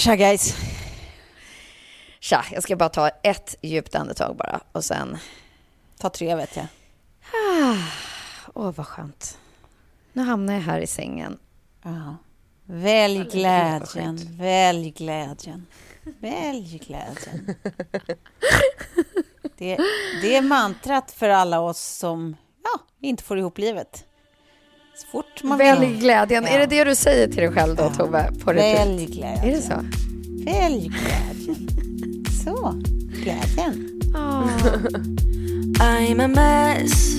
Tja guys. Tja, jag ska bara ta ett djupt andetag bara och sen... Ta tre vet jag. Ah, åh, vad skönt. Nu hamnar jag här i sängen. Ja. Välj glädjen, välj glädjen, välj glädjen. Det, det är mantrat för alla oss som ja, inte får ihop livet. Så fort man Välj vill. glädjen. Ja. Är det det du säger till dig själv då, Ja. Tove? På? Välj glädjen. Är det så? Välj glädjen. Så, glädjen. I'm a mess.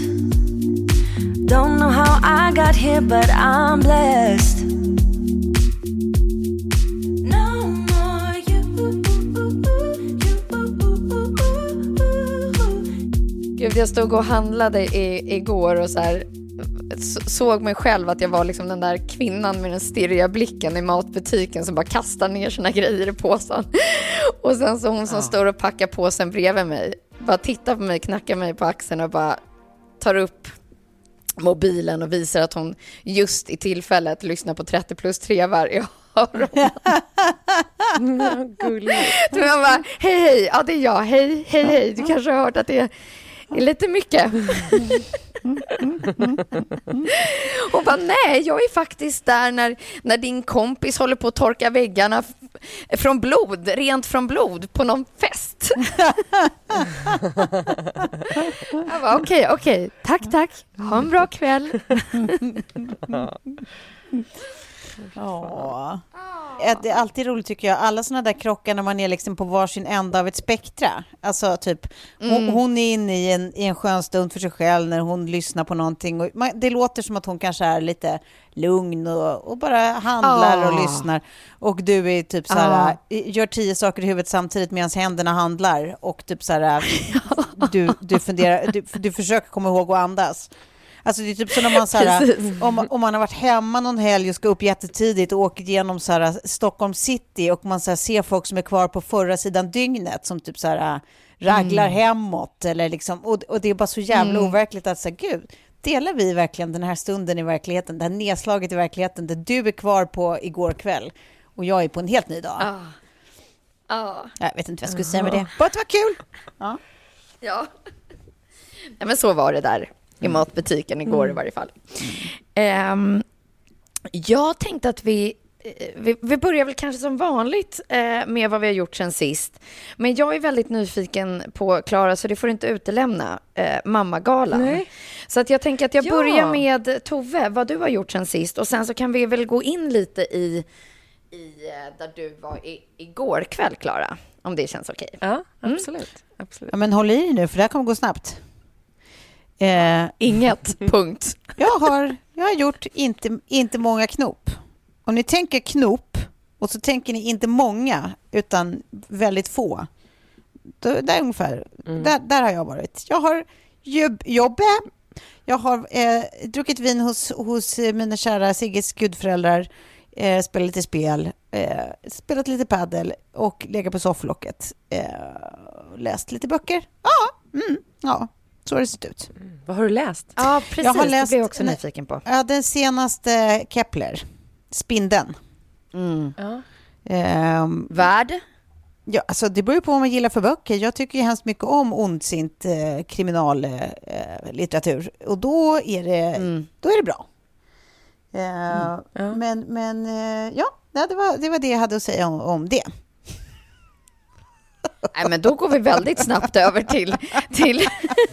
Don't know how I got here, but I'm blessed. No more you. Gud, jag stod och handlade i, igår och så här, såg mig själv att jag var liksom den där kvinnan med den stirriga blicken i matbutiken som bara kastar ner sina grejer i påsen. Och sen så hon som står och packar påsen bredvid mig, bara tittar på mig, knackar mig på axeln och bara tar upp mobilen och visar att hon just i tillfället lyssnar på 30 plus trevar i öronen. Så jag bara, hej hej, ja det är jag, hej hej hej, du kanske har hört att det är lite mycket. Och bara, nej, jag är faktiskt där när, när din kompis håller på att torka väggarna från blod, rent från blod, på någon fest. Jag bara, okej, okej, tack, tack, ha en bra kväll. Ja. Det är alltid roligt tycker jag, alla sådana där krockar när man är liksom på varsin ända av ett spektra. Alltså typ, hon, hon är inne i en, i en skön stund för sig själv när hon lyssnar på någonting. Och man, det låter som att hon kanske är lite lugn och, och bara handlar och Ah. lyssnar. Och du är typ så här, gör tio saker i huvudet samtidigt medan händerna handlar. Och typ så här, du, du funderar, du, du försöker komma ihåg att andas. Alltså det är typ som när man, så här, om, om man har varit hemma någon helg och ska upp jättetidigt och åker genom så här, Stockholm city och man så här, ser folk som är kvar på förra sidan dygnet som typ så här, raglar hemåt eller liksom, och, och det är bara så jävla overkligt att säga gud, delar vi verkligen den här stunden i verkligheten, det här nedslaget i verkligheten där du är kvar på igår kväll och jag är på en helt ny dag. Ah. Ja. Jag vet inte vad jag skulle säga med det. Bara att det var kul! Ja. Ja. Nej, men så var det där i matbutiken igår i varje fall. Ehm, jag tänkte att vi, eh, vi, vi börjar väl kanske som vanligt eh, med vad vi har gjort sen sist. Men jag är väldigt nyfiken på, Klara, så det får du inte utelämna, eh, Mammagalan. Nej. Så att jag tänker att jag Ja. börjar med Tove, vad du har gjort sen sist. Och sen så kan vi väl gå in lite i, i eh, där du var i, igår kväll, Klara. Om det känns okej. Ja, absolut. absolut. ja, men håll i nu för det här kommer gå snabbt. Eh, Inget, punkt. Jag har, jag har gjort inte, inte många knop. Om ni tänker knop och så tänker ni inte många utan väldigt få. Då, där ungefär, där, där har jag varit. Jag har jobb, jobbat Jag har eh, druckit vin hos, hos mina kära Sigges gudföräldrar, eh, spelat lite spel, eh, spelat lite paddel och legat på sofflocket. Eh, läst lite böcker. Ja, mm, ja, så har det sett ut. Vad har du läst? Ja, precis. Jag har läst- det blir jag också nyfiken på. Ja, den senaste Kepler, Spindeln. Ja. Ehm, Värd? Ja, alltså det beror ju på vad man gillar för böcker. Jag tycker ju hemskt mycket om ondsint eh, kriminallitteratur. Eh, litteratur. och då är det, då är det bra. Eh, Ja. Men, men eh, ja, ja, det var, det var det jag hade att säga om, om det. Nej, men då går vi väldigt snabbt över till, till,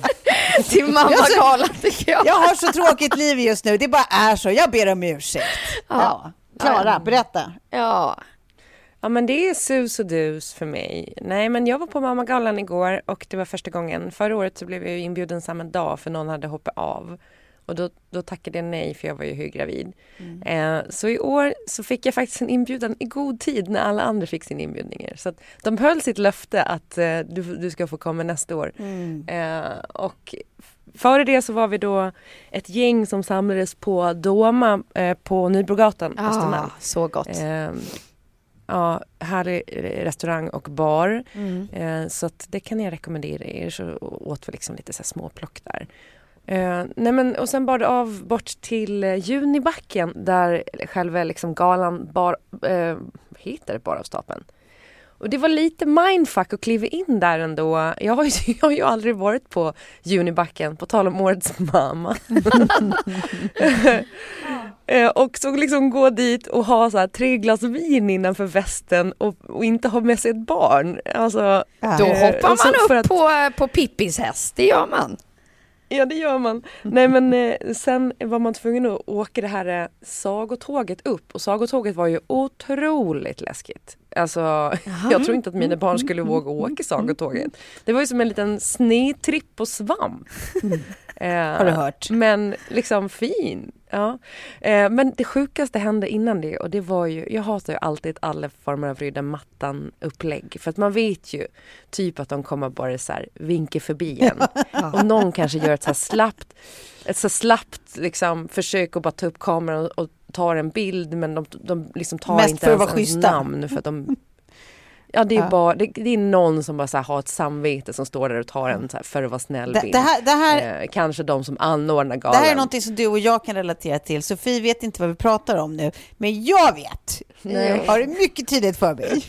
till mammagalan, tycker jag. Jag har så tråkigt liv just nu. Det bara är så. Jag ber om ursäkt. Ja. Klara, berätta. Ja. Ja men det är sus och dus för mig. Nej men jag var på Mammagalan igår och det var första gången. Förra året så blev jag ju inbjuden samma dag för någon hade hoppat av. Och då, då tackade jag nej för jag var ju höggravid. Eh, så i år så fick jag faktiskt en inbjudan i god tid när alla andra fick sin inbjudningar. Så de höll sitt löfte att eh, du, du ska få komma nästa år. Eh, och före det så var vi då ett gäng som samlades på Doma eh, på Nybrogatan, på Östermalm. Ah, så gott. Eh, ja, härlig restaurang och bar. Mm. Eh, så det kan jag rekommendera er. Så åt vi liksom lite så småplock där. Eh, nej men, och sen bar det av bort till eh, Junibacken där själva liksom galan bar, eh, det, bar av stapeln. Och det var lite mindfuck att kliva in där ändå. Jag har ju, jag har ju aldrig varit på Junibacken, på tal om årets mamma. Eh, och så liksom gå dit och ha så här tre glas vin innanför västen och, och inte ha med sig ett barn. Alltså, Då Eh, hoppar man upp att- på, på Pippis häst, det gör man. Ja det gör man. Nej men eh, sen var man tvungen att åka det här eh, sagotåget upp och sagotåget var ju otroligt läskigt. Alltså jag tror inte att mina barn skulle våga åka sagotåget. Det var ju som en liten snedtripp på svamp. Eh, Har du hört? Men liksom fin. Ja. Eh, men det sjukaste hände innan det och det var ju, jag hatar ju alltid alla former av rydda mattan upplägg för att man vet ju typ att de kommer bara så här vinka förbi en. Och någon kanske gör ett så här slappt, ett så slappt liksom försök att bara ta upp kameran och, och tar en bild men de, de liksom tar Mest inte ens ens schyssta. namn för att de Ja det är Ja. bara, det, det är någon som bara så har ett samvete som står där och tar en så här för att vara snäll Det, bild. det, här, det, här, eh, kanske de som anordnar det galan. här är någonting som du och jag kan relatera till. Sofie vet inte vad vi pratar om nu, men jag vet. Jag har det mycket tydligt för mig.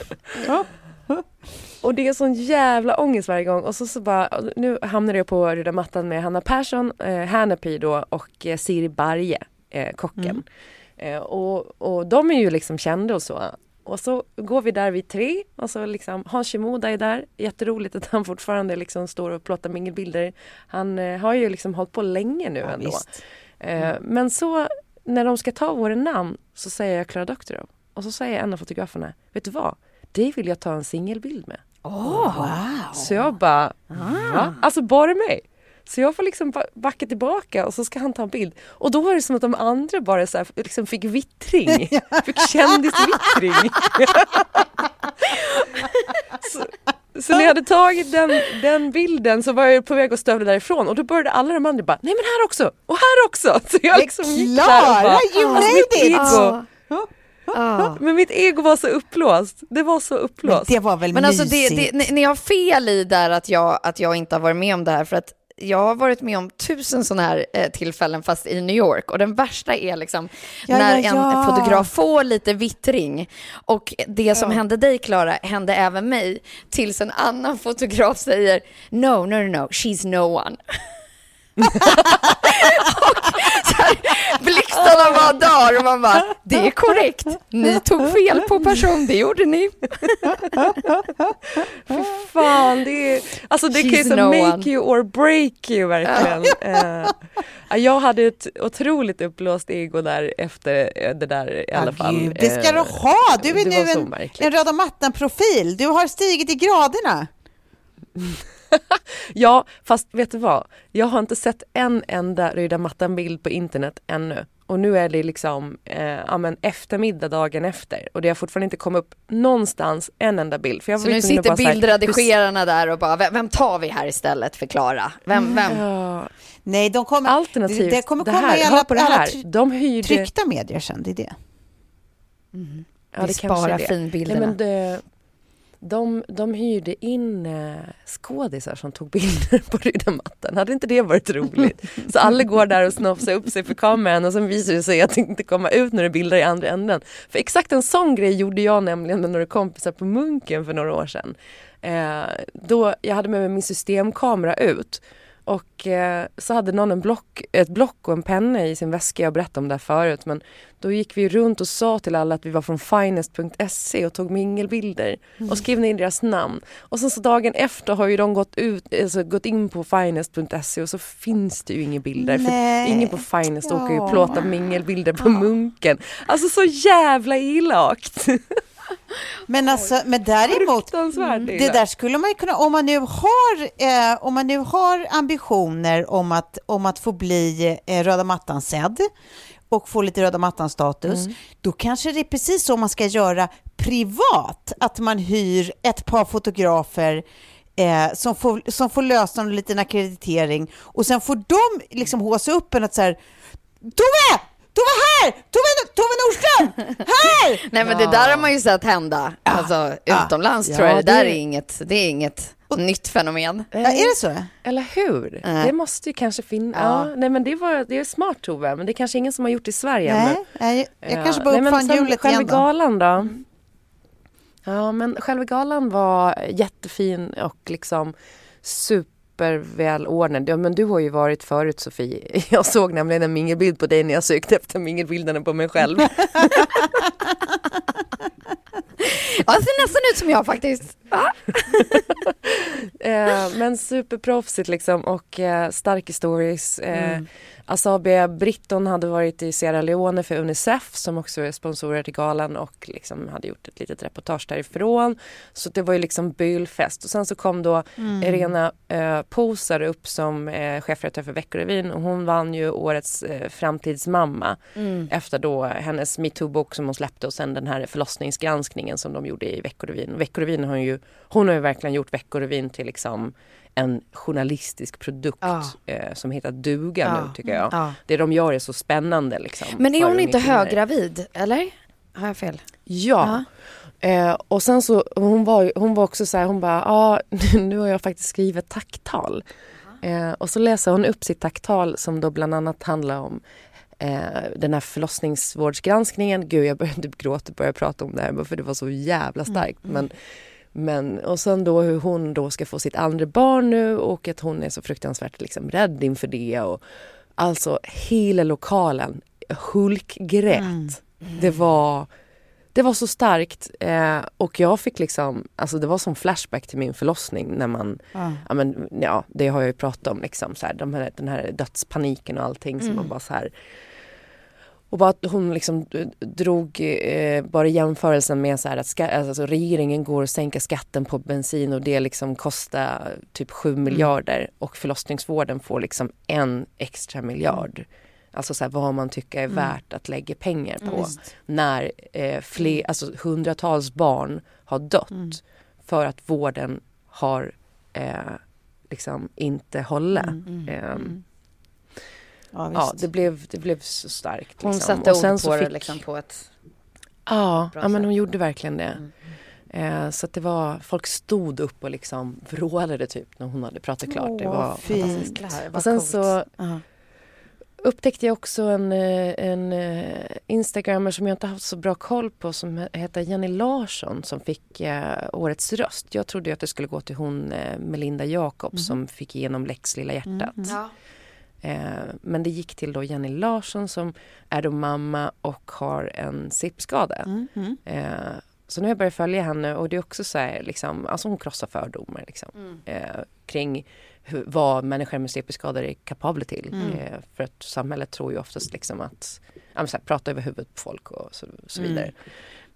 Och det är sån jävla ångest varje gång och så, så bara, nu hamnade jag på röda mattan med Hanna Persson, eh, Hanapi då och eh, Siri Barje, eh, kocken. Eh, och, och de är ju liksom kända och så. Och så går vi där vid tre och så liksom Hans Shimoda är där. Jätteroligt att han fortfarande liksom står och plottar mingelbilder. Han eh, har ju liksom hållit på länge nu Ja, ändå. Eh, men så när de ska ta våra namn så säger jag Clara Doctorow. Och så säger en av fotograferna, vet du vad? Det vill jag ta en singelbild med. Wow. Så jag bara, va? Alltså bara mig. Så jag får liksom ba- backa tillbaka och så ska han ta en bild. Och då var det som att de andra bara så här, liksom fick vittring. Fick kändisvittring. så, så när jag hade tagit den, den bilden så var jag på väg att stövla därifrån och då började alla de andra bara, nej men här också och här också. Så jag Det är liksom gick där och bara, you alltså, mitt made it! ego, Ja. men mitt ego var så upplåst. Det var så Men upplåst. det var väl Men alltså det, mysigt? det, ni, ni har fel i där att jag, att jag inte har varit med om det här. För att jag har varit med om tusen sådana här eh, tillfällen fast i New York. Och den värsta är liksom Ja, när ja, en ja. fotograf får lite vittring. Och det som hände dig Klara hände även mig. Tills en annan fotograf säger no, no, no, no, she's no one. och så här, blixtarna bara dör och man bara, det är korrekt. Ni tog fel på person, det gjorde ni. Fan, det är, alltså det kan ju She's så no make one. you or break you verkligen. Ja, jag hade ett otroligt uppblåst ego där efter eh, det där i alla fall. Gud, det ska du Eh, ha! Du är nu en, en röda mattan-profil. Du har stigit i graderna. Ja, fast vet du vad? Jag har inte sett en enda röda mattan-bild på internet ännu. Och nu är det liksom eh, ja, men eftermiddag dagen efter och det har fortfarande inte kommit upp någonstans en enda bild. För jag Så nu sitter här, bildredigerarna där och bara, vem, vem tar vi här istället för Klara? Vem, vem? Ja, Nej, de kommer, alternativt, det, det kommer det komma här, i alla, hör på det alla här. try- De hyrde... tryckta medier sen, det är det. Ja, vi det kanske sparar är det. finbilderna. Nej, men det, de, de hyrde in eh, skådisar som tog bilder på riddarmattan. Hade inte det varit roligt? Så alla går där och snofsar upp sig för kameran och sen visar det sig att det inte kommer ut när det bildar i andra änden. För exakt en sån grej gjorde jag nämligen med några kompisar på Munken för några år sedan. Eh, då jag hade med mig min systemkamera ut och eh, så hade någon en block, ett block och en penna i sin väska. Jag berättade om det här förut. Men då gick vi runt och sa till alla att vi var från finest.se och tog mingelbilder och skrev ner deras namn. Och sen så dagen efter har ju de gått, ut, alltså gått in på finest.se och så finns det ju inga bilder. Nej. För ingen på Finest åker ju Ja. plåta mingelbilder på Munken. Alltså så jävla elakt. Men, alltså, men däremot, Fruktansvärt det där skulle man ju kunna, om man nu har, eh, om man nu har ambitioner om att, om att få bli eh, röda mattan-sedd och få lite röda mattan-status, då kanske det är precis så man ska göra privat, att man hyr ett par fotografer eh, som, får, som får lösa en liten akkreditering och sen får de liksom håsa upp en att så här, Tove! Tove här! Tove, Tove Nordström! Här! Nej men det där har man ju sett hända. Alltså utomlands tror jag Ja, det där är inget, det är inget nytt fenomen. Ja, är det så? Eller hur? Nej. Det måste ju kanske finnas. Ja. Ja. nej men det, var, det är smart Tove, men det är kanske ingen som har gjort det i Sverige Nej, nej, jag Ja. kanske bara uppfann hjulet Själva igen då. galan då? Ja men själva galan var jättefin och liksom supervälordnad. Ja, men du har ju varit förut Sofie. Jag såg nämligen en mingelbild på dig när jag sökte efter mingelbilderna på mig själv. Ja, det ser nästan ut som jag faktiskt. Ja. Eh, men superproffsigt liksom och eh, starka stories. Eh, Asabia Britton hade varit i Sierra Leone för Unicef som också är sponsorer till galan och liksom hade gjort ett litet reportage därifrån. Så det var ju liksom bylfest. Och sen så kom då Irena eh, Posar upp som eh, chefredaktör för Veckorevyn och hon vann ju årets eh, framtidsmamma efter då hennes metoo-bok som hon släppte och sen den här förlossningsgranskningen som de gjorde i Veckorevyn. Veckorevyn har ju, hon har ju verkligen gjort Veckorevyn till liksom en journalistisk produkt Ja. eh, som heter duga Ja. nu tycker jag. Ja. Det de gör är så spännande liksom. Men är hon inte höggravid, eller? Har jag fel? Ja. Eh, och sen så, hon var, hon var också så här, hon bara, ja nu har jag faktiskt skrivit tacktal. Eh, och så läser hon upp sitt tacktal som då bland annat handlar om eh, den här förlossningsvårdsgranskningen. Gud, jag började typ gråta och började prata om det här för det var så jävla starkt. Men, men, och sen då hur hon då ska få sitt andra barn nu och att hon är så fruktansvärt liksom rädd inför det. Och, alltså hela lokalen hulkgrät. Det var det var så starkt eh, och jag fick liksom, alltså det var som flashback till min förlossning när man, ja men ja det har jag ju pratat om liksom så här, de här, den här dödspaniken och allting som var bara så här och bara att hon liksom drog eh, bara jämförelsen med så här att ska, alltså regeringen går och sänker skatten på bensin och det liksom kostar typ 7 miljarder och förlossningsvården får liksom en extra miljard. Alltså så här, vad man tycker är värt att lägga pengar på när eh, fler, alltså hundratals barn har dött för att vården har eh, liksom inte hållit. Ehm, Ja, Ja, det blev, det blev så starkt. Hon liksom. satte ord på det fick- liksom på ett... Ja, ja men hon gjorde verkligen det. Eh, så att det var, folk stod upp och liksom vrålade typ när hon hade pratat klart. det Åh, var fint. fantastiskt. Jäklar, vad Och sen coolt. så Ja. upptäckte jag också en, eh, en eh, instagrammer som jag inte haft så bra koll på som he- heter Jenny Larsson som fick eh, årets röst. Jag trodde att det skulle gå till hon eh, Melinda Jakobs som fick igenom Lex Lilla hjärtat. Ja. Eh, men det gick till då Jenny Larsson som är då mamma och har en CIP-skada. Mm, Eh, så nu har jag börjat följa henne och det är också så här, liksom, alltså hon krossar fördomar liksom, eh, kring hur, vad människor med CP-skador är kapabla till. Eh, för att samhället tror ju oftast liksom att ja, här, prata över huvudet på folk och så, så vidare.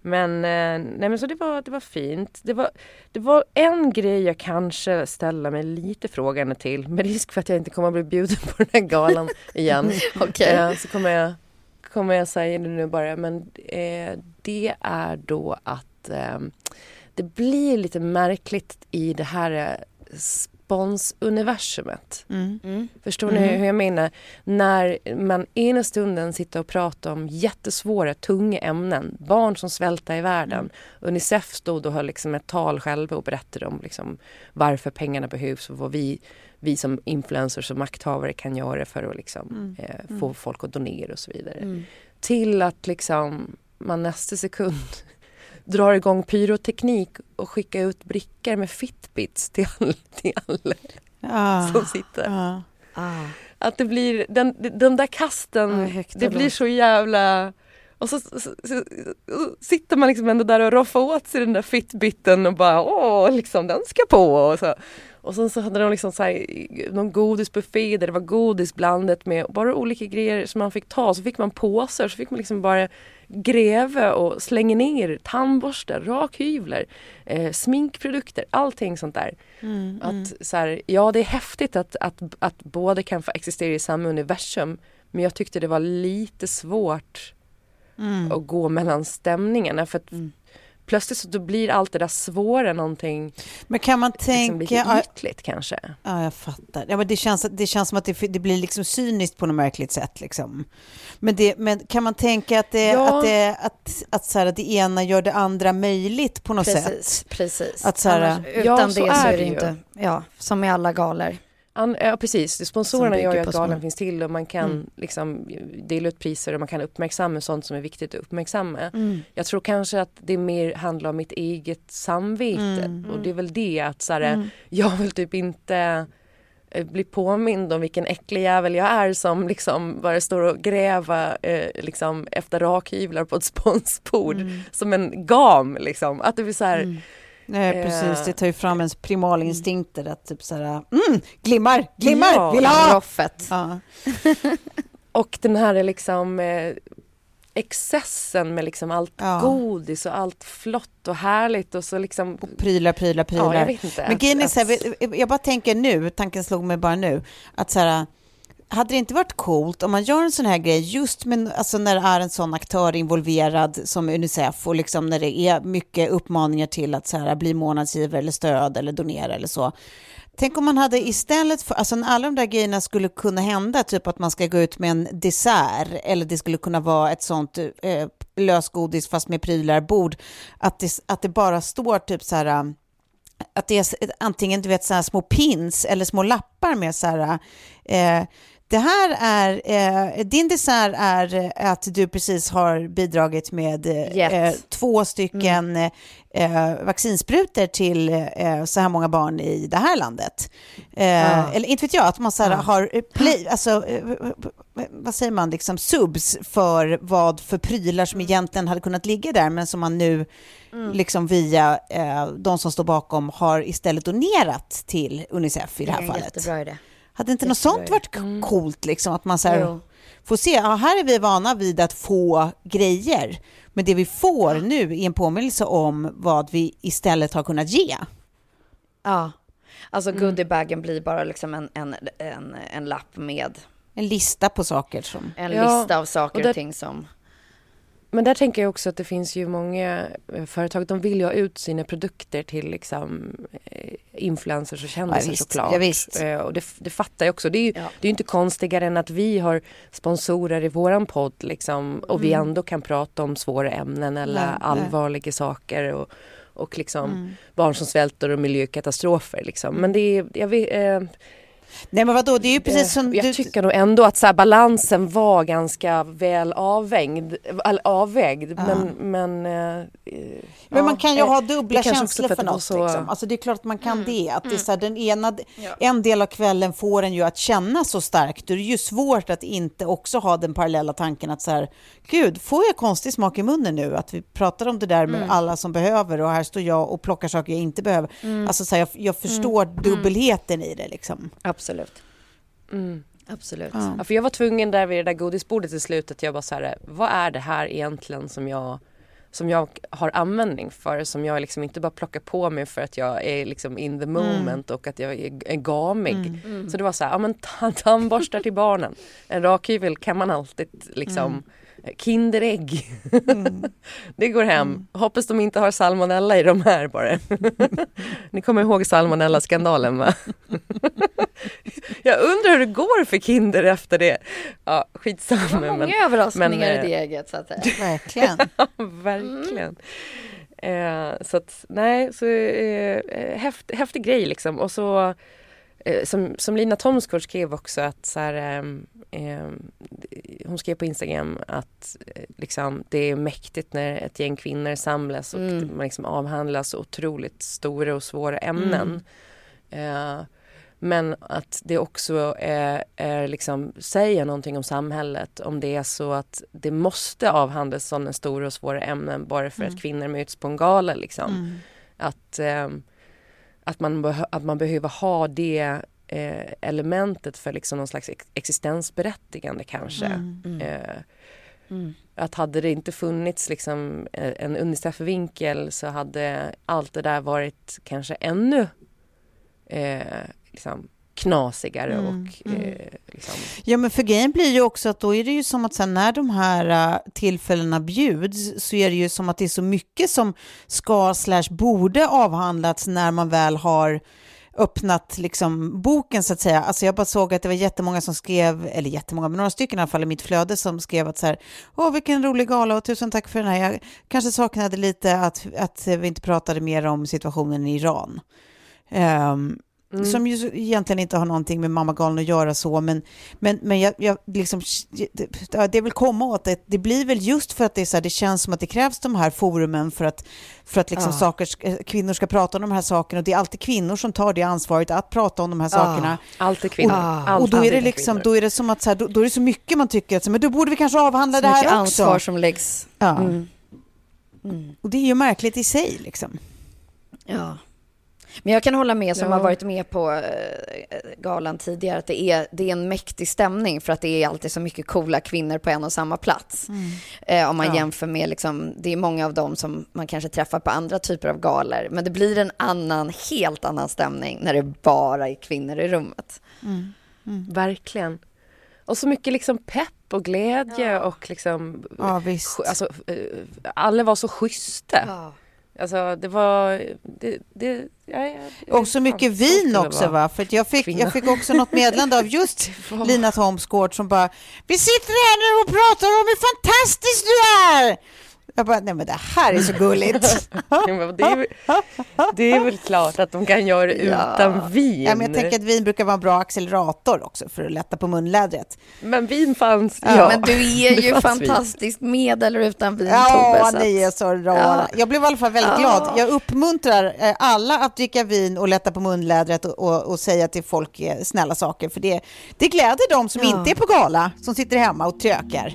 Men, eh, nej, men så det var, det var fint. Det var, det var en grej jag kanske ställer mig lite frågande till med risk för att jag inte kommer att bli bjuden på den här galan igen. Okej. Eh, så kommer jag kommer jag säga det nu bara, men eh, det är då att det blir lite märkligt i det här eh, sponsuniversumet. Mm. Förstår ni hur jag menar? När man ena stunden sitter och pratar om jättesvåra, tunga ämnen. Barn som svälter i världen. Unicef stod och höll liksom ett tal själva och berättade om liksom varför pengarna behövs och vad vi, vi som influencers och makthavare kan göra för att liksom, eh, få folk att donera och så vidare. Till att liksom man nästa sekund drar igång pyroteknik och skickar ut brickor med fitbits till alla, till alla Ah, som sitter. ah. Ah. Att det blir, den, den där kasten, det blir så jävla... Och så, så, så, så sitter man liksom ändå där och roffar åt sig den där fitbiten och bara åh, liksom den ska på. Och så, och sen så hade de liksom så här, någon godisbuffé där det var godis blandat med bara olika grejer som man fick ta. Så fick man påsar så fick man liksom bara gräva och slänga ner tandborstar, rakhyvlar, eh, sminkprodukter, allting sånt där. Att så här, ja det är häftigt att, att, att båda kan få existera i samma universum men jag tyckte det var lite svårt att gå mellan stämningarna för att plötsligt så då blir allt det där svåra någonting Men kan man liksom tänka... lite ja, ytligt kanske. Ja, jag fattar. Ja, men det, känns, det känns som att det, det blir liksom cyniskt på något märkligt sätt. Liksom. Men, det, men kan man tänka att, det, Ja. att, det, att, att, så här, att det ena gör det andra möjligt på något Precis, sätt? precis. Att så här- Annars, utan Ja, det så så är är det det ju. inte, ja, som med alla galor. An, ja precis, sponsorerna gör ju att galan finns till och man kan Mm. liksom dela ut priser och man kan uppmärksamma sånt som är viktigt att uppmärksamma. Mm. Jag tror kanske att det mer handlar om mitt eget samvete Mm. och det är väl det att så här, jag vill typ inte eh, bli påmind om vilken äcklig jävel jag är som liksom bara står och gräver eh, liksom efter rakhyvlar på ett sponsbord Mm. som en gam liksom. Att det blir så här, Nej, Eh. precis. Det tar ju fram ens primalinstinkter att typ så här, mm, glimmar, glimmar, Ja. vill ha! Roffet. Ja. Och den här liksom eh, excessen med liksom allt Ja. godis och allt flott och härligt och så liksom Prylar, prylar, prylar. Ja, jag vet inte. Men grejen är så här, jag bara tänker nu, tanken slog mig bara nu, att så här, hade det inte varit coolt om man gör en sån här grej just med, alltså när det är en sån aktör involverad som Unicef och liksom när det är mycket uppmaningar till att så här, bli månadsgivare eller stöd eller donera eller så. Tänk om man hade istället för, alltså när alla de där grejerna skulle kunna hända, typ att man ska gå ut med en dessert eller det skulle kunna vara ett sånt eh, lösgodis fast med prylar bord, att det, att det bara står typ så här att det är antingen du vet, så här små pins eller små lappar med så här, eh, det här är, eh, din dessert är eh, att du precis har bidragit med eh, eh, två stycken eh, vaccinsprutor till eh, så här många barn i det här landet. Eh, Eller inte vet jag, att man så här, har eh, play, alltså, vad säger man, liksom subs för vad för prylar som egentligen hade kunnat ligga där men som man nu liksom via de som står bakom har istället donerat till Unicef i det här fallet. jättebra idé. Hade inte något sånt varit k- coolt liksom att man så här, får se, ja, här är vi vana vid att få grejer men det vi får nu är en påminnelse om vad vi istället har kunnat ge. Ja, alltså Mm. goodiebagen blir bara liksom en, en, en, en lapp med En lista på saker som... en Ja, lista av saker och och, det- ting som... Men där tänker jag också att det finns ju många eh, företag, de vill ju ha ut sina produkter till liksom eh, influencers och kändisar Ja, såklart. Ja, visst. Eh, Och det, det fattar jag också. Det är ju Ja. det är inte konstigare än att vi har sponsorer i våran podd liksom, och vi ändå kan prata om svåra ämnen eller Mm. Nej, nej. allvarliga saker och, och liksom Mm. barn som svälter och miljökatastrofer. Liksom. Men det är, jag vet, eh, Nej men vadå, det är ju precis som Eh, jag du... tycker nog ändå att så balansen var ganska väl avvägd. Avvägd men, men, eh, Men man kan ju eh, ha dubbla känslor för för, något. så- Liksom. Alltså det är klart att man kan det. Att det är så här, den ena, En del av kvällen får en ju att känna så starkt. Då är det ju svårt att inte också ha den parallella tanken att så här, gud, får jag konstig smak i munnen nu? Att vi pratar om det där med alla som behöver och här står jag och plockar saker jag inte behöver. Alltså så här, jag, jag förstår dubbelheten i det liksom. Absolut. Mm. Absolut. Ja, för jag var tvungen där vid det där godisbordet i slutet. Jag bara så här, vad är det här egentligen som jag som jag har användning för som jag liksom inte bara plockar på mig för att jag är liksom in the moment och att jag är, är gamig. Så det var så här, ja men ta- tandborstar till barnen. En rakhyvel kan man alltid liksom Kinderägg. det går hem. Hoppas de inte har salmonella i de här bara. Ni kommer ihåg salmonella-skandalen va? Jag undrar hur det går för Kinder efter det. Ja, skitsamma. Det var många men, överraskningar men, i eh, det eget så att säga. Verkligen. Verkligen. Eh, så att nej, så eh, häft, häftig grej liksom. Och så eh, som, som Lina Thomsgård skrev också att så här, ehm, hon skrev på Instagram att eh, liksom, det är mäktigt när ett gäng kvinnor samlas och Mm. man liksom avhandlar så otroligt stora och svåra ämnen. Eh, men att det också är, är liksom, säger någonting om samhället om det är så att det måste avhandlas sådana stora och svåra ämnen bara för att kvinnor möts på en gala. Liksom. Att, ehm, att, man att man behöver ha det eh, elementet för liksom någon slags ex- existensberättigande kanske. Eh, Att hade det inte funnits liksom eh, en Unicef-vinkel så hade allt det där varit kanske ännu eh, liksom knasigare och eh, liksom, Ja, men för grejen blir ju också att då är det ju som att sen när de här äh, tillfällena bjuds så är det ju som att det är så mycket som ska slash borde avhandlats när man väl har öppnat liksom boken så att säga. Alltså jag bara såg att det var jättemånga som skrev, eller jättemånga, men några stycken i alla fall i mitt flöde som skrev att så här, åh vilken rolig gala och tusen tack för den här. Jag kanske saknade lite att, att vi inte pratade mer om situationen i Iran. Ehm, Som ju så- egentligen inte har någonting med Mammagalen att göra så, men, men, men jag, jag liksom, det, det vill komma åt det. Det blir väl just för att det, är så här, det känns som att det krävs de här forumen för att, för att liksom saker, ska- kvinnor ska prata om de här sakerna. Och det är alltid kvinnor som tar det ansvaret att prata om de här sakerna. allt är kvinnor. Och, och då är det liksom, då är det som att så här, då, då är det så mycket man tycker att så, men då borde vi kanske avhandla Så det mycket här också. ansvar som läggs. Ja. Mm. Och det är ju märkligt i sig liksom. Ja. Men jag kan hålla med som Ja. har varit med på eh, galan tidigare att det är, det är en mäktig stämning för att det är alltid så mycket coola kvinnor på en och samma plats. Eh, om man Ja. jämför med, liksom, det är många av dem som man kanske träffar på andra typer av galor. Men det blir en annan, helt annan stämning när det bara är kvinnor i rummet. Verkligen. Och så mycket liksom pepp och glädje och liksom... Ja, visst. Alltså, eh, alla var så schyssta. Alltså det var... Det, det, ja, ja, Och så mycket vin också va? För jag fick, kvinna. jag fick också något meddelande av just Lina Thomsgård som bara Vi sitter här nu och pratar om hur fantastisk du är! Jag bara, nej men det här är så gulligt. Ja, det, är, väl- det är väl klart att de kan göra det utan vin. ja, men jag tänker att vin brukar vara en bra accelerator också för att lätta på munlädret. Men vin fanns, Ja, ja. Men du är ju fanns vin. fantastisk med eller utan vin, Ja, Tobbe. ni är så rara. Ja. Jag blev i alla fall väldigt Ja. glad. Jag uppmuntrar eh, alla att dricka vin och lätta på munlädret och, och, och säga till folk eh, snälla saker. För det, det gläder de som Ja. inte är på gala, som sitter hemma och trökar.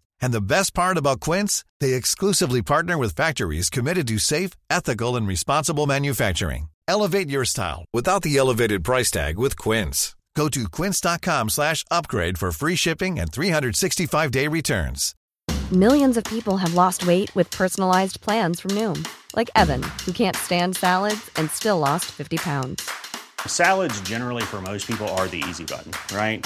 And the best part about Quince, they exclusively partner with factories committed to safe, ethical, and responsible manufacturing. Elevate your style without the elevated price tag with Quince. Go to quince.com slash upgrade for free shipping and 365-day returns. Millions of people have lost weight with personalized plans from Noom, like Evan, who can't stand salads and still lost 50 pounds. Salads, generally, for most people, are the easy button, right?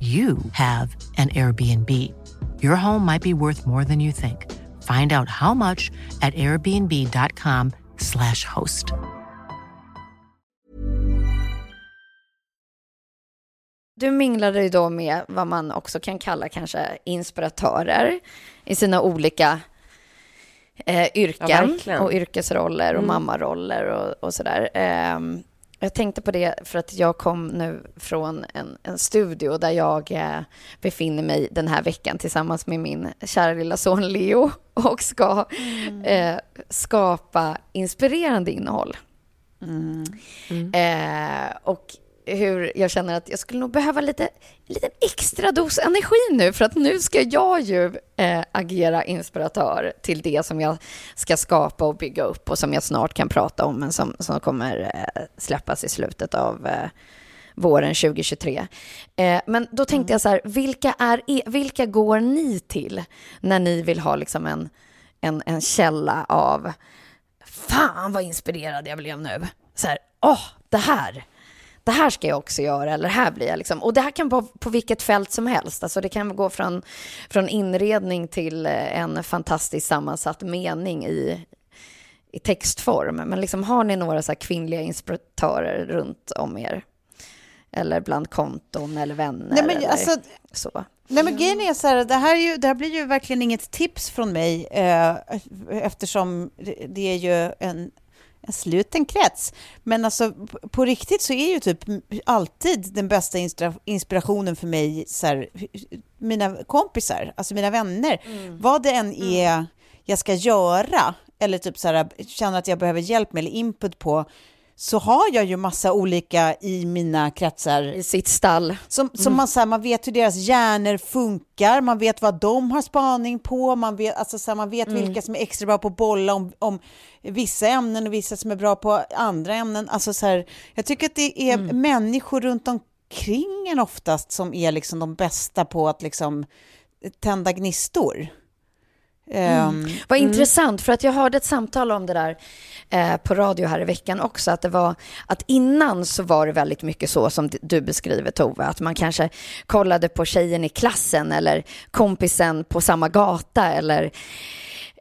you have an Airbnb. Your home might be worth more than you think. Find out how much at airbnb.com/slash host. Du minglade ju då med vad man också kan kalla kanske inspiratörer i sina olika eh, yrken verkligen. och yrkesroller och mammaroller och, och sådär. Ehm, jag tänkte på det för att jag kom nu från en, en studio där jag eh, befinner mig den här veckan tillsammans med min kära lilla son Leo och ska eh, skapa inspirerande innehåll. Eh, och hur jag känner att jag skulle nog behöva lite, en liten extra dos energi nu för att nu ska jag ju eh, agera inspiratör till det som jag ska skapa och bygga upp och som jag snart kan prata om men som, som kommer eh, släppas i slutet av eh, våren 2023. Eh, men då tänkte jag så här, vilka, är, e- vilka går ni till när ni vill ha liksom en, en, en källa av fan vad inspirerad jag blev nu. Så här, åh, det här, det här ska jag också göra, eller här blir jag liksom. Och det här kan vara på vilket fält som helst. Alltså det kan gå från, från inredning till eh, en fantastiskt sammansatt mening i, i textform. Men liksom, har ni några så kvinnliga inspiratörer runt om er? Eller bland konton eller vänner? Nej, men eller alltså, så. Nej men grejen är så här, det här, är ju, det här blir ju verkligen inget tips från mig eh, eftersom det är ju en, en sluten krets. Men alltså på- riktigt så är ju typ alltid den bästa inspirationen för mig så här, mina kompisar, alltså mina vänner. Vad det än är jag ska göra eller typ så här, känner att jag behöver hjälp med eller input på så har jag ju massa olika i mina kretsar I sitt stall. som, som man, så här, man vet hur deras hjärnor funkar, man vet vad de har spaning på, man vet, alltså, så här, man vet vilka som är extra bra på att bolla om, om vissa ämnen och vissa som är bra på andra ämnen. Alltså, så här, jag tycker att det är människor runt omkring en oftast som är liksom de bästa på att liksom tända gnistor. Ehm, Vad intressant, för att jag hörde ett samtal om det där eh, på radio här i veckan också, att det var att innan så var det väldigt mycket så som du beskriver Tove, att man kanske kollade på tjejen i klassen eller kompisen på samma gata eller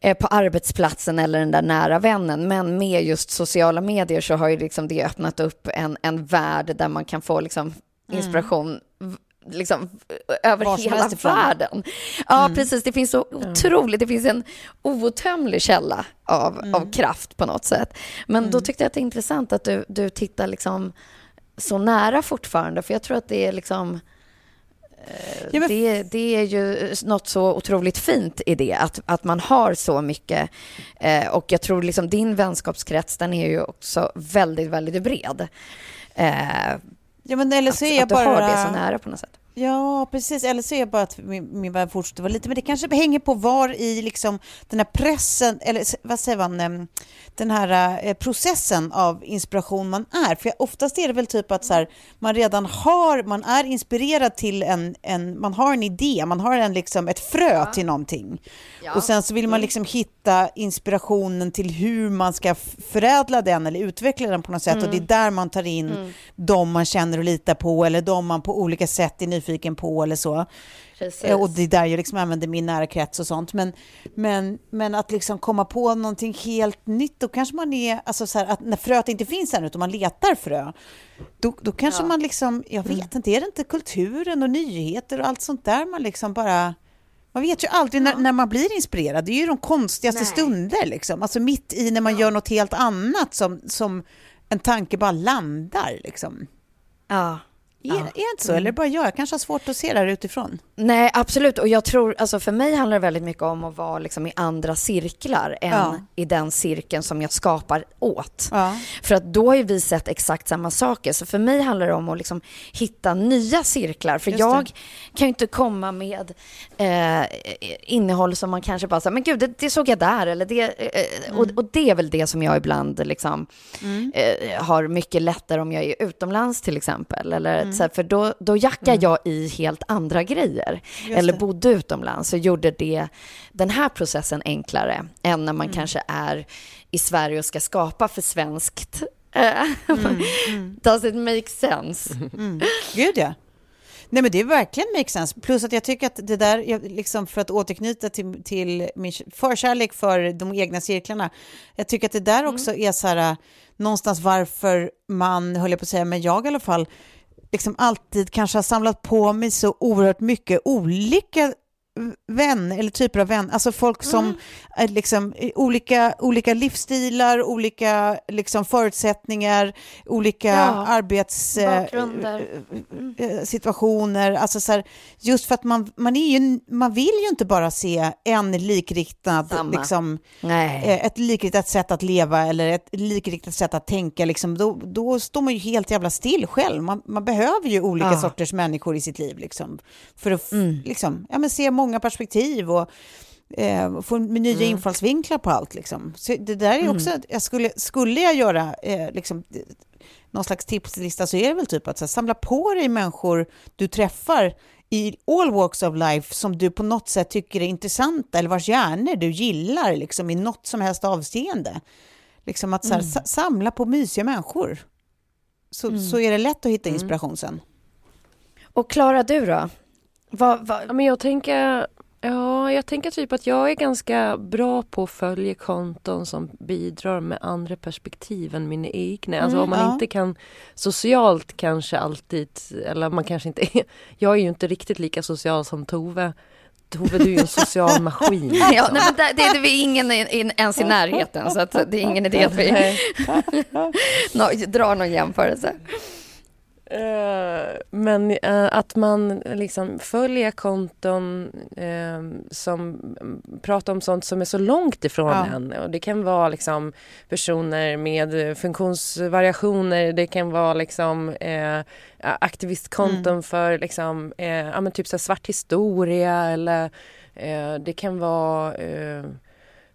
eh, på arbetsplatsen eller den där nära vännen. Men med just sociala medier så har ju liksom det öppnat upp en, en värld där man kan få liksom inspiration. V- liksom över hela världen. Ja, precis. Det finns så otroligt, det finns en outtömlig källa av, av kraft på något sätt. Men då tyckte jag att det är intressant att du, du tittar liksom så nära fortfarande, för jag tror att det är liksom Ja, men- det, det är ju något så otroligt fint i det, att, att man har så mycket. Eh, och jag tror liksom din vänskapskrets, den är ju också väldigt, väldigt bred. Ja, men eller så att, är jag att du bara... har det så nära på något sätt. Ja, precis. Eller så är det bara att min, min värld fortsätter vara lite, men det kanske hänger på var i liksom den här pressen, eller vad säger man, em, den här eh, processen av inspiration man är. För oftast är det väl typ att så här, man redan har, man är inspirerad till en, en, man har en idé, man har en, liksom, ett frö till någonting. Och sen så vill man liksom hitta inspirationen till hur man ska förädla den eller utveckla den på något sätt. Och det är där man tar in de man känner och litar på eller de man på olika sätt är nyfiken på eller så. Precis. Eh, Och det är där jag liksom använder min nära krets och sånt. Men, men, men att liksom komma på någonting helt nytt, då kanske man är, alltså så här, att när fröet inte finns än utan man letar frö, då, då kanske man liksom, jag vet inte, är det inte kulturen och nyheter och allt sånt där man liksom bara man vet ju aldrig när, när man blir inspirerad. Det är ju de konstigaste stunder, liksom. alltså mitt i när man gör något helt annat som, som en tanke bara landar. Liksom. Ja. Är, är det inte så? Eller är det bara jag? Jag kanske har svårt att se det här utifrån. Nej, absolut. Och jag tror, alltså för mig handlar det väldigt mycket om att vara liksom i andra cirklar än Ja. i den cirkeln som jag skapar åt. Ja. För att då har ju vi sett exakt samma saker. Så för mig handlar det om att liksom hitta nya cirklar. För Just jag det. kan ju inte komma med eh, innehåll som man kanske bara säger, men gud, det, det såg jag där. Eller det, eh, och, och det är väl det som jag ibland liksom, eh, har mycket lättare om jag är utomlands till exempel. Eller, så här, för då, då jackar jag i helt andra grejer. Eller det. bodde utomlands och gjorde det, den här processen enklare än när man kanske är i Sverige och ska skapa för svenskt. Eh, Does it make sense? Gud ja. Nej men det är verkligen makes sense. Plus att jag tycker att det där, liksom för att återknyta till, till min förkärlek för de egna cirklarna, jag tycker att det där Mm. också är så här, någonstans varför man, höll jag på att säga, men jag i alla fall, liksom alltid kanske har samlat på mig så oerhört mycket olika vän eller typer av vän, alltså folk som Mm. liksom eh, olika, olika livsstilar, olika liksom förutsättningar, olika Ja, arbets... eh, eh, situationer, alltså så här, just för att man, man, är ju, man vill ju inte bara se en likriktad, Samma. liksom, Nej. eh, ett likriktat sätt att leva eller ett likriktat sätt att tänka, liksom, då, då står man ju helt jävla still själv. Man, man behöver ju olika Ja. sorters människor i sitt liv, liksom, för att Mm. liksom, ja, men se många perspektiv och eh, få nya Mm. infallsvinklar på allt. Liksom. Så det där är också, jag skulle, skulle jag göra eh, liksom, någon slags tipslista så är det väl typ att så här, samla på dig människor du träffar i all walks of life som du på något sätt tycker är intressanta eller vars hjärnor du gillar liksom, i något som helst avseende. Liksom att så här, sa- samla på mysiga människor. Så, så är det lätt att hitta inspiration sen. Och Klara, du då? Vad, vad, Ja, men jag tänker, ja, jag tänker typ att jag är ganska bra på att följa konton som bidrar med andra perspektiv än mina egna. Alltså Mm, om man ja. inte kan socialt kanske alltid, eller man kanske inte är, jag är ju inte riktigt lika social som Tove. Tove, du är ju en social maskin. Ja, liksom. nej, men det, det, är ingen i- i- ens i närheten, så att det är ingen idé att vi nå, drar någon jämförelse. Eh, men eh, att man liksom följer konton eh, som mm, pratar om sånt som är så långt ifrån Ja. en. Och det kan vara liksom personer med funktionsvariationer, det kan vara liksom aktivistkonton för liksom, ja, typ så svart historia eller det kan vara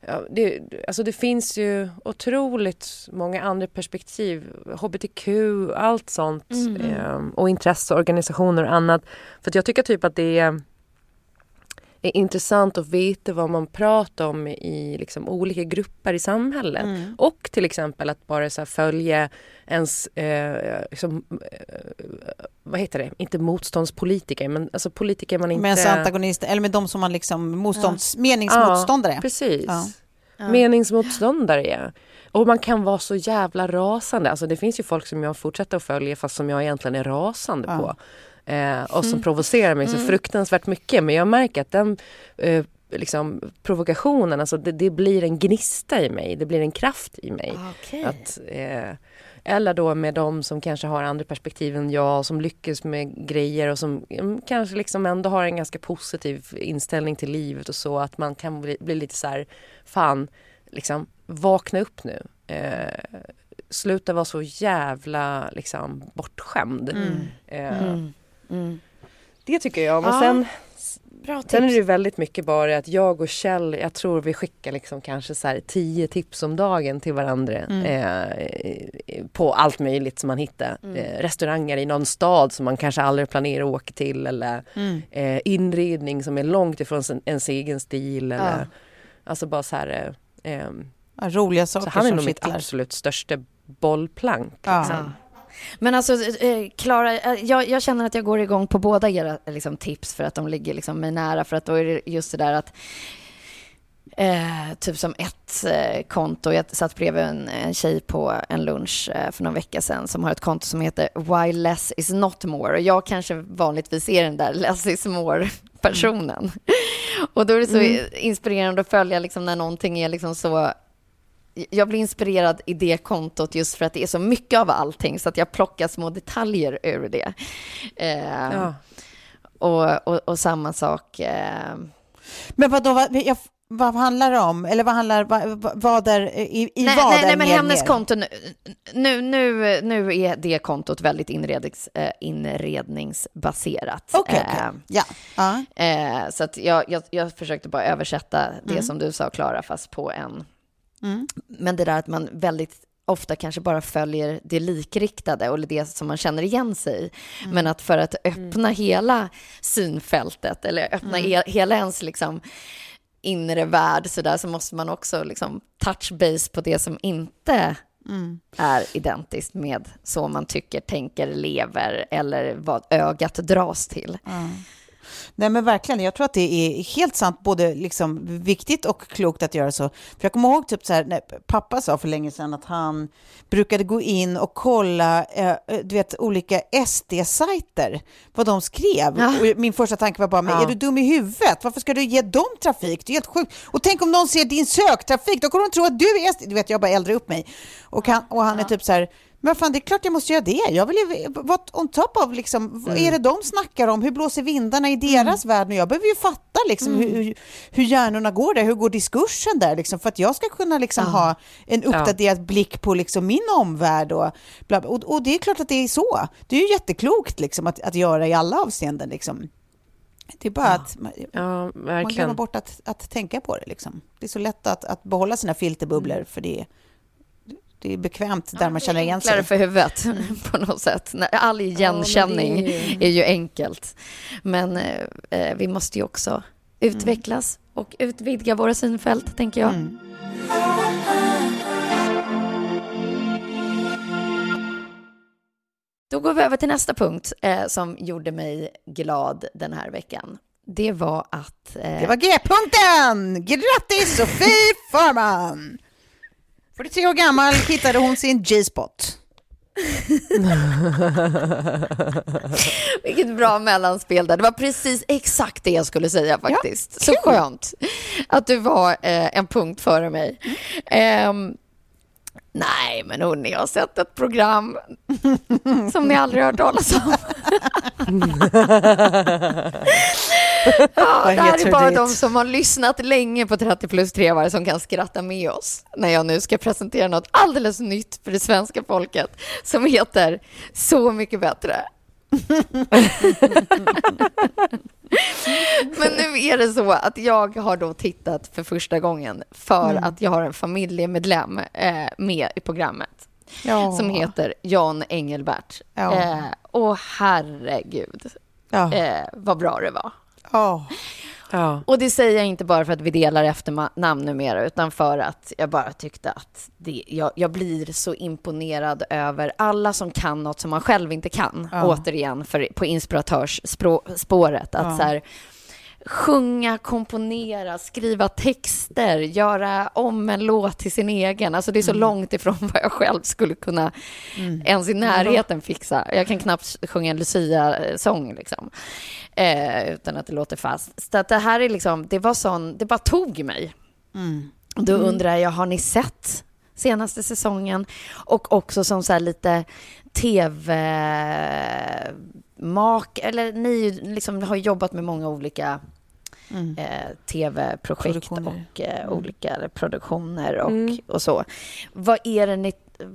Ja, det, alltså det finns ju otroligt många andra perspektiv. HBTQ, allt sånt. Eh, och intresseorganisationer och annat. För jag tycker typ att det är, är intressant att veta vad man pratar om i liksom olika grupper i samhället. Mm. Och till exempel att bara så här följa ens, eh, liksom, eh, vad heter det, inte motståndspolitiker men alltså politiker man inte... Med ens antagonister, eller med de som man liksom, motstånds, meningsmotståndare. Ja, precis. Ja. Meningsmotståndare, ja. Och man kan vara så jävla rasande. Alltså det finns ju folk som jag fortsätter att följa fast som jag egentligen är rasande Ja. på. Eh, och som provocerar mig så fruktansvärt mycket. Men jag märker att den eh, liksom, provokationen, alltså det, det blir en gnista i mig. Det blir en kraft i mig. Okej. Att, eh, eller då med de som kanske har andra perspektiv än jag, som lyckas med grejer och som mm, kanske liksom ändå har en ganska positiv inställning till livet och så. Att man kan bli, bli lite så här, fan, liksom vakna upp nu. Eh, sluta vara så jävla liksom bortskämd. Eh, Det tycker jag. Och Ja, sen Bra tips. Sen är det väldigt mycket bara att jag och Kjell, jag tror vi skickar liksom kanske så tio tips om dagen till varandra. Eh, på allt möjligt som man hittar. Eh, restauranger i någon stad som man kanske aldrig planerar att åka till. Eller eh, inredning som är långt ifrån ens egen stil. Eller, Alltså bara så här. Eh, ehm, Ja, roliga så saker han är nog mitt absolut största bollplank. Ja. Liksom. Men alltså, eh, Klara, eh, jag, jag känner att jag går igång på båda era liksom, tips för att de ligger liksom, mig nära. För att då är det just det där att Eh, typ som ett eh, konto, jag satt bredvid en, en tjej på en lunch eh, för någon vecka sedan som har ett konto som heter Why less is not more. Och jag kanske vanligtvis är den där less is more-personen. Och då är det så inspirerande att följa liksom, när någonting är liksom så jag blir inspirerad i det kontot just för att det är så mycket av allting så att jag plockar små detaljer ur det. Eh, Ja. och, och, och samma sak. Eh, Men vad, då, vad, jag, vad handlar det om? Eller vad handlar, vad, vad- är, i, i nej, vad nej, är nej, men mer hennes mer? konto nu, nu, nu, nu är det kontot väldigt inrednings, eh, inredningsbaserat. Okej, okej. Eh, Ja. ja. Eh, så jag, jag, jag försökte bara översätta det Mm. som du sa, Klara, fast på en... Men det där att man väldigt ofta kanske bara följer det likriktade och det som man känner igen sig i. Mm. Men att för att öppna hela synfältet eller öppna Mm. he, hela ens liksom inre värld så där så måste man också liksom touch base på det som inte är identiskt med så man tycker, tänker, lever eller vad ögat dras till. Nej men verkligen, jag tror att det är helt sant, både liksom viktigt och klokt att göra så. För jag kommer ihåg typ så här, när pappa sa för länge sedan att han brukade gå in och kolla, eh, du vet, olika SD-sajter, vad de skrev. Ja. Och min första tanke var bara, men Ja. är du dum i huvudet? Varför ska du ge dem trafik? Det är helt sjukt. Och tänk om någon ser din söktrafik, då kommer de tro att du är SD. Du vet, jag bara äldrar upp mig. Och han, och han är typ så här, men fan, det är klart jag måste göra det. Jag vill ju vara on top of, liksom, vad är det de snackar om? Hur blåser vindarna i deras värld? Och jag behöver ju fatta liksom, hur, hur, hur hjärnorna går där, hur går diskursen där? Liksom, för att jag ska kunna liksom, ha en uppdaterad blick på liksom, min omvärld. Och, bla, bla. Och, och det är klart att det är så. Det är ju jätteklokt liksom, att, att göra i alla avseenden. Liksom. Det är bara att man, Ja, man glömmer bort att, att tänka på det. Liksom. Det är så lätt att, att behålla sina filterbubblor, för det, det är bekvämt där man känner igen sig. för huvudet på något sätt. All igenkänning är ju enkelt. Men eh, vi måste ju också utvecklas och utvidga våra synfält, tänker jag. Mm. Då går vi över till nästa punkt eh, som gjorde mig glad den här veckan. Det var att... Eh, Det var G-punkten! Grattis Sofie Farman! 43 år gammal hittade hon sin G-spot. Vilket bra mellanspel där. Det var precis exakt det jag skulle säga faktiskt. Så skönt att du var eh, en punkt före mig. Ehm, nej, men hörni, jag har sett ett program som ni aldrig har hört talas om. ja, det här är bara det? de som har lyssnat länge på 30 plus 3 som kan skratta med oss när jag nu ska presentera något alldeles nytt för det svenska folket som heter Så mycket bättre. Men nu är det så att jag har då tittat för första gången för Mm. att jag har en familjemedlem eh, med i programmet Ja. som heter Jan Engelbert. Ja. Eh, och herregud, Ja. eh, vad bra det var. Ja. Ja. Och det säger jag inte bara för att vi delar efternamn numera, utan för att jag bara tyckte att det, jag, jag blir så imponerad över alla som kan något som man själv inte kan. Ja. Återigen, för, på inspiratörsspåret. Att Ja. så här, sjunga, komponera, skriva texter, göra om en låt till sin egen. Alltså det är så långt ifrån vad jag själv skulle kunna ens i närheten fixa. Jag kan knappt sjunga en Lucia-sång liksom. Eh, utan att det låter fast. Så att det här är liksom, det var sån, det bara tog mig. Och Då undrar jag, har ni sett senaste säsongen? Och också som så här lite tv-mak, eller ni liksom har jobbat med många olika eh, tv-projekt och eh, olika eller produktioner och, och så. Vad är det ni,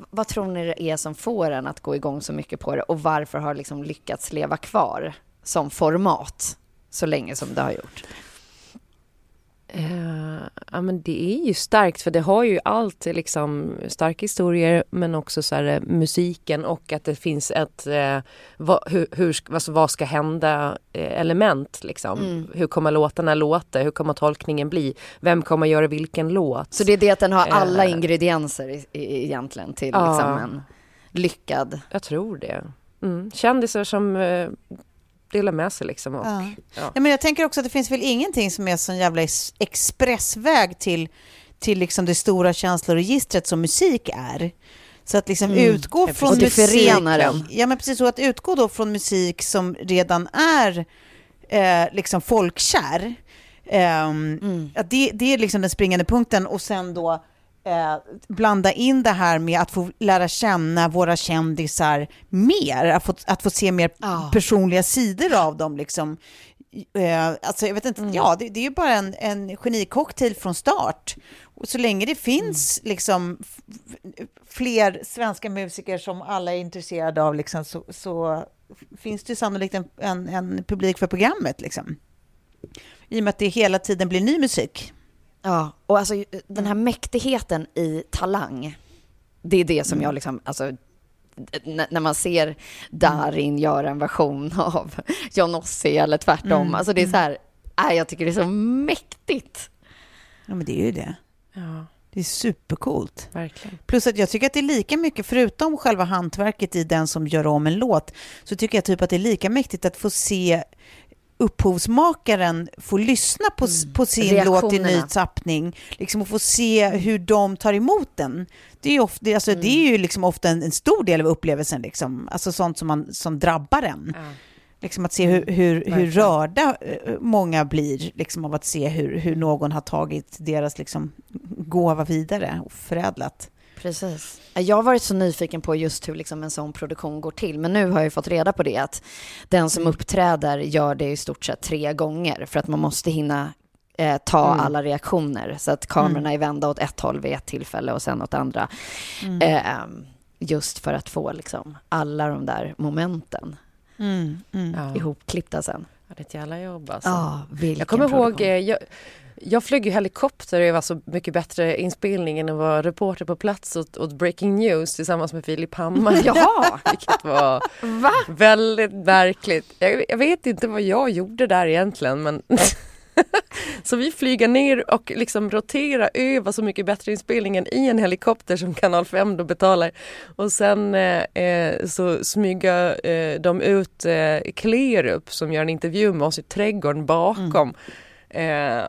vad tror ni det är som får en att gå igång så mycket på det och varför har liksom lyckats leva kvar som format så länge som det har gjort? Eh, ja, men det är ju starkt för det har ju allt, liksom starka historier men också så här, eh, musiken och att det finns ett eh, vad, hur, hur, alltså, vad ska hända eh, element liksom. Hur kommer låtarna låta? Hur kommer tolkningen bli? Vem kommer göra vilken låt? Så det är det att den har alla ingredienser i, i, egentligen till liksom en lyckad... Jag tror det. Mm. Kändisar som eh, delar med sig liksom. Och, Ja. ja. Ja, men jag tänker också att det finns väl ingenting som är sån jävla ex- expressväg till, till liksom det stora känsloregistret som musik är. Så att liksom utgå från Och det musik... förenar den. Ja, men precis så. Att utgå då från musik som redan är eh, liksom folkkär. Ehm, att det, det är liksom den springande punkten och sen då eh, blanda in det här med att få lära känna våra kändisar mer, att få, att få se mer Ja. personliga sidor av dem. Liksom. Eh, alltså, jag vet inte, ja, det, det är ju bara en, en genikocktail från start. Och så länge det finns liksom, f- f- fler svenska musiker som alla är intresserade av liksom, så, så finns det sannolikt en, en, en publik för programmet. Liksom. I och med att det hela tiden blir ny musik. Ja, och alltså den här mäktigheten i talang, det är det som jag liksom, alltså när man ser Darin göra en version av Johnossi eller tvärtom, alltså det är så här, nej, jag tycker det är så mäktigt. Ja, men det är ju det. Ja. Det är supercoolt. Verkligen. Plus att jag tycker att det är lika mycket, förutom själva hantverket i den som gör om en låt, så tycker jag typ att det är lika mäktigt att få se upphovsmakaren få lyssna på, Mm. på sin låt i ny tappning liksom, och få se hur de tar emot den. Det är ju ofta, alltså, det är ju liksom ofta en, en stor del av upplevelsen, liksom. alltså sånt som, man, som drabbar en. Ja. Liksom att se hur, hur, hur Verkligen. rörda eh, många blir liksom av att se hur, hur någon har tagit deras liksom, gåva vidare och förädlat. Precis. Jag har varit så nyfiken på just hur liksom en sån produktion går till, men nu har jag ju fått reda på det att den som uppträder gör det i stort sett tre gånger för att man måste hinna eh, ta Mm. alla reaktioner så att kamerorna är vända åt ett håll vid ett tillfälle och sen åt andra. Eh, just för att få liksom alla de där momenten Mm, mm. Ihopklippta sen. Ja, det är ett jävla jobb alltså. Ja, vilken Jag kommer ihåg, produktion. eh, jag, jag flög ju helikopter och det var så mycket bättre inspelning än att vara reporter på plats åt, åt Breaking News tillsammans med Filip Hammar. Jaha! Vilket var Va? väldigt märkligt. Jag, jag vet inte vad jag gjorde där egentligen men Så vi flyger ner och liksom roterar över så mycket bättre inspelningen i en helikopter som Kanal 5 då betalar. Och sen eh, eh, så smyger eh, de ut eh, Klerup som gör en intervju med oss i trädgården bakom. Eh,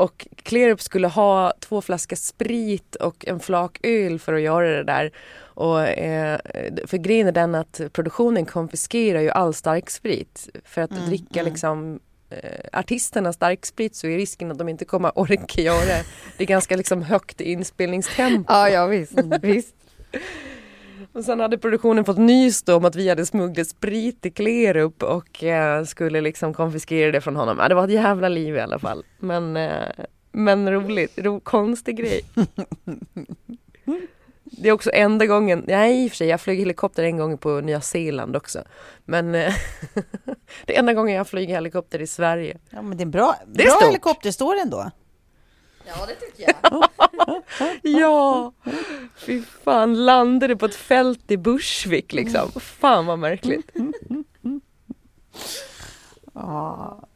och Klerup skulle ha två flaskor sprit och en flak öl för att göra det där. Och, eh, för grejen är den att produktionen konfiskerar ju all starksprit. För att dricka liksom eh, artisterna starksprit så är risken att de inte kommer orka göra det. Det är ganska liksom högt inspelningstempo. Ja, ja visst. visst. Och sen hade produktionen fått nys då om att vi hade smugglat sprit i Klerup och eh, skulle liksom konfiskera det från honom. Ja, det var ett jävla liv i alla fall. Men, eh, men roligt, ro, konstig grej. Det är också enda gången, nej i och för sig jag flög helikopter en gång på Nya Zeeland också. Men eh, det är enda gången jag flyger helikopter i Sverige. Ja, men det är en bra, Det är bra stort. helikopterstory ändå. Ja, det tycker jag. Ja, fy fan, landade på ett fält i Bushwick liksom. Fan vad märkligt. Ja,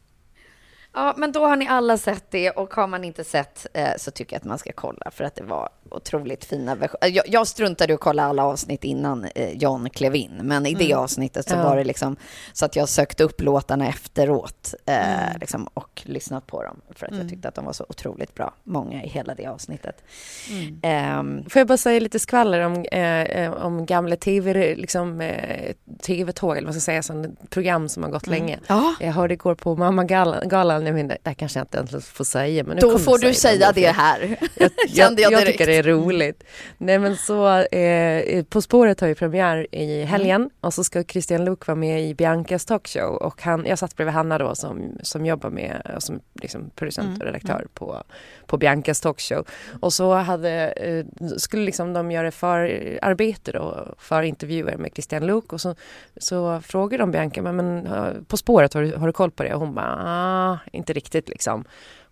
men då har ni alla sett det och har man inte sett eh, så tycker jag att man ska kolla för att det var otroligt fina versioner. Jag, jag struntade i att kolla alla avsnitt innan eh, John klev in, men i det avsnittet så Ja. var det liksom så att jag sökte upp låtarna efteråt eh, liksom, och lyssnat på dem för att jag tyckte att de var så otroligt bra, många i hela det avsnittet. Ehm, Får jag bara säga lite skvaller om, eh, eh, om gamla tv, liksom, eh, tv-tåg, eller vad ska jag säga, sån program som har gått länge. ja, Jag hörde igår på Mamma-galan, galan, jag vet inte, det här kanske jag inte ens får säga. Men nu då får du jag säga det. det här. Jag, jag jag direkt. tycker det är roligt. Nej men så, eh, På spåret har ju premiär i helgen och så ska Christian Luuk vara med i Biancas talkshow och han, jag satt bredvid Hanna då som, som jobbar med, som liksom producent och redaktör på, på Biancas talkshow. Och så hade, eh, skulle liksom de göra förarbete då för intervjuer med Christian Luuk och så, så frågade de Bianca, men, men eh, På spåret har du, har du koll på det? Och hon bara, ah, inte riktigt liksom.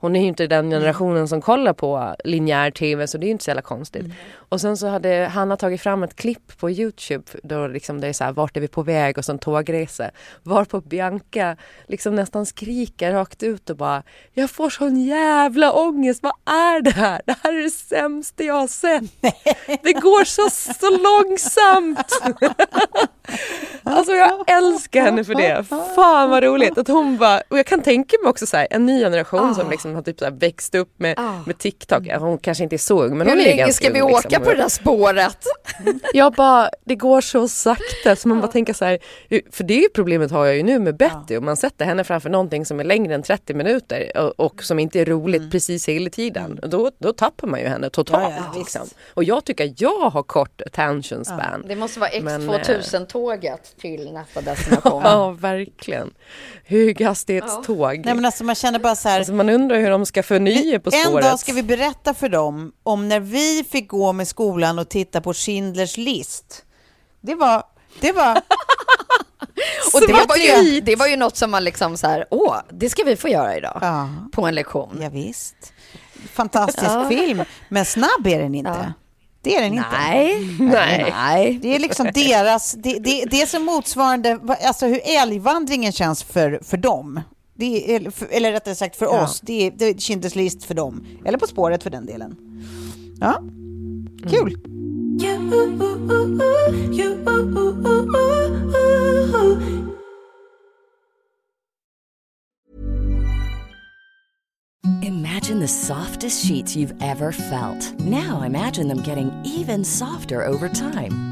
Hon är ju inte den generationen som kollar på linjär tv så det är ju inte så jävla konstigt. Och sen så hade Hanna tagit fram ett klipp på Youtube då liksom det är så här, vart är vi på väg och så en tågresa. Varpå Bianca liksom nästan skriker rakt ut och bara Jag får sån jävla ångest, vad är det här? Det här är det sämsta jag har sett. Det går så, så långsamt. Alltså jag älskar henne för det. Fan vad roligt att hon bara, och jag kan tänka mig också så här, en ny generation som liksom har typ så här växt upp med, med TikTok. Ja, Hon kanske inte är så ung men Hur hon är länge ganska ska vi ung, åka liksom. på det där spåret? Jag bara, det går så sakta så man bara tänker så här, för det är ju problemet har jag ju nu med Betty om man sätter henne framför någonting som är längre än 30 minuter och, och som inte är roligt precis hela tiden. Då, då tappar man ju henne totalt. Ja, ja, liksom. Och jag tycker att jag har kort attention span. Det måste vara Men, X2000-tåget till nästa destination. Ja, verkligen. Höghastighetståg. Nej, men alltså, man känner bara så här, Alltså man undrar hur de ska förnya På en spåret. dag ska vi berätta för dem om när vi fick gå med skolan och titta på Schindlers list. Det var... Det var Och det var, ju, det var ju något som man liksom så här, åh, det ska vi få göra idag. ja, På en lektion. ja, visst. Fantastisk film, men snabb är den inte. Det är den inte. Nej. Nej. Nej. Det är liksom deras, det, det, det är som motsvarande, alltså hur älgvandringen känns för, för dem. Det är, eller, för, eller rättare sagt för Ja. oss, det är, det är Schindler's list för dem. Eller På spåret för den delen. Ja, kul. Imagine the softest sheets you've ever felt. Now imagine them getting even softer over time.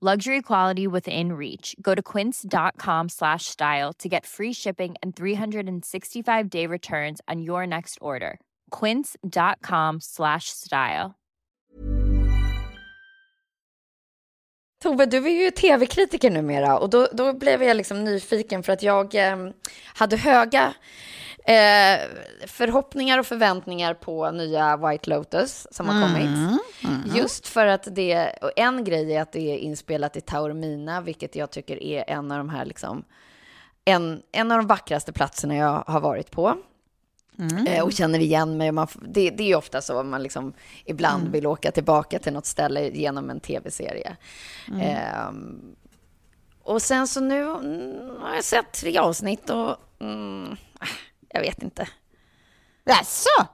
Luxury quality within reach. Go to quince.com slash style to get free shipping and 365 day returns on your next order. Quince.com slash style. Tove, du är ju tv-kritiker numera och då, då blev jag liksom nyfiken för att jag eh, hade höga eh, förhoppningar och förväntningar på nya White Lotus som har kommit. Mm, mm. Just för att det, och en grej är att det är inspelat i Taormina, vilket jag tycker är en av de här liksom, en, en av de vackraste platserna jag har varit på. Mm. Eh, och känner igen mig. Man, det, det är ju ofta så att man liksom ibland Mm. vill åka tillbaka till något ställe genom en tv-serie. Mm. Ehm, och sen så nu mm, har jag sett tre avsnitt och mm, jag vet inte. Jaså?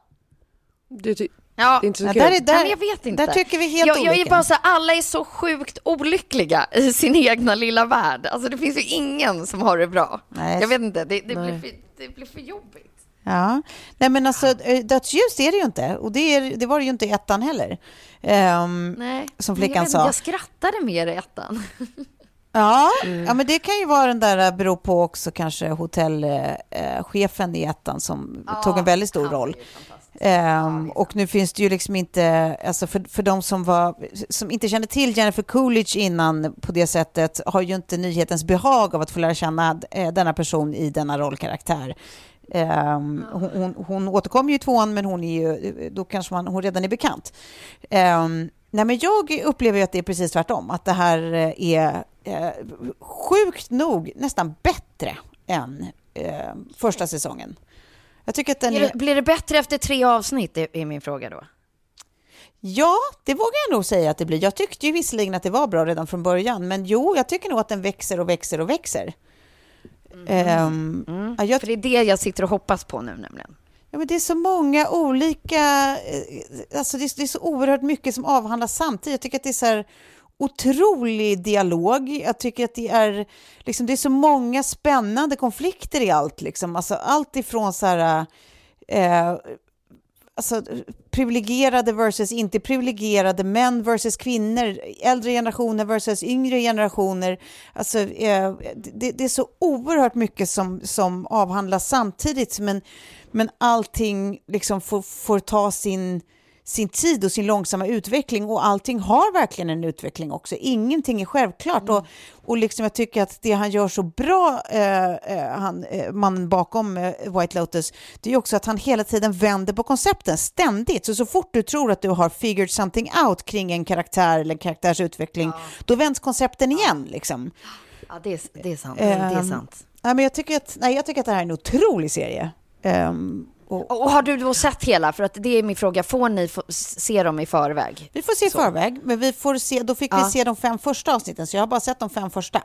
Du, ty- Ja, det är inte så kul. där är- där- Nej, jag vet inte. där tycker vi helt jag, jag är olika. bara så här, alla är så sjukt olyckliga i sin egna lilla värld. Alltså det finns ju ingen som har det bra. Nej. Jag vet inte, det, det, blir för, det blir för jobbigt. Ja, nej men alltså eh, dödsljus är det ju inte och det, är, det var det ju inte i ettan heller. Ehm, Nej. Som flickan jag sa. Jag skrattade mer i ettan. Ja, ja, men det kan ju vara den där, eh, bero på också kanske hotellchefen i ettan som tog en väldigt stor roll. Ehm, och nu finns det ju liksom inte, alltså för, för de som, var, som inte kände till Jennifer Coolidge innan på det sättet har ju inte nyhetens behag av att få lära känna eh, denna person i denna rollkaraktär. Ehm, hon, hon, hon återkommer ju i tvåan men hon är ju, då kanske man, hon redan är bekant. Ehm, nej men jag upplever ju att det är precis tvärtom, att det här eh, är eh, sjukt nog nästan bättre än eh, första säsongen. Jag tycker att den är... det, blir det bättre efter tre avsnitt, är, min fråga då. Ja, det vågar jag nog säga att det blir. Jag tyckte ju visserligen att det var bra redan från början, men jo, jag tycker nog att den växer och växer och växer. Ehm, ja, jag, För det är det jag sitter och hoppas på nu nämligen ja, men det är så många olika, eh, alltså det är, det är så oerhört mycket som avhandlas samtidigt. Jag tycker att det är så här otrolig dialog. Jag tycker att det är, liksom, det är så många spännande konflikter i allt. Liksom. Alltså, allt ifrån så här, eh, alltså, privilegierade versus inte privilegierade, män versus kvinnor, äldre generationer versus yngre generationer. Alltså, eh, det, det är så oerhört mycket som, som avhandlas samtidigt, men, men allting liksom får, får ta sin, sin tid och sin långsamma utveckling och allting har verkligen en utveckling också. Ingenting är självklart och, och liksom jag tycker att det han gör så bra, eh, eh, han, eh, mannen bakom eh, White Lotus, det är också att han hela tiden vänder på koncepten ständigt. Så så fort du tror att du har figured something out kring en karaktär eller en karaktärs utveckling, då vänds koncepten igen liksom. Ja, det är, det är sant. det är Ehm, sant. Nej, men jag, tycker att, nej, jag tycker att det här är en otrolig serie. Ehm, och, Och har du då sett hela? För att det är min fråga. Får ni se dem i förväg? Vi får se i förväg, men vi får se, då fick Ja. vi se de fem första avsnitten, så jag har bara sett de fem första. Ja,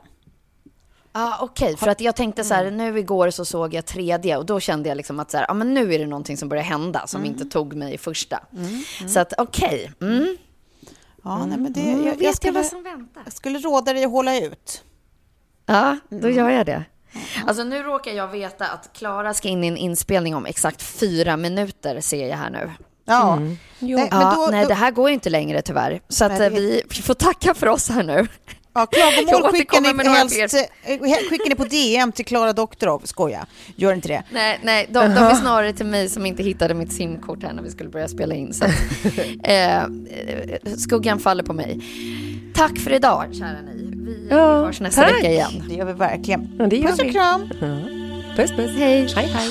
ah, okej. Okay. För att jag tänkte så här, mm. nu igår så såg jag tredje och då kände jag liksom att så här, ah, men nu är det någonting som börjar hända som mm. inte tog mig i första. Mm. Mm. Så att okej. Okay. Mm. Ja, nej, men det, jag, jag, jag, skulle, vad som väntar. jag skulle råda dig att hålla ut. Ja, då gör jag det. Alltså nu råkar jag veta att Klara ska in i en inspelning om exakt fyra minuter ser jag här nu. Ja. Mm. Nej, ja, då, nej, det här går ju inte längre tyvärr. Så att, nej, vi får tacka för oss här nu. Ja, klagomål skickar ni, helst, eh, skickar ni på DM till Klara Doktorov. Skoja, gör inte det. Nej, nej de, de är snarare till mig som inte hittade mitt simkort här när vi skulle börja spela in. Så att, eh, skuggan faller på mig. Tack för idag, kära ni. Vi, ja, vi hörs nästa tack. vecka igen. Det gör vi verkligen. Ja, puss och kram. Ja. Puss, puss. Hej. Hej, hej.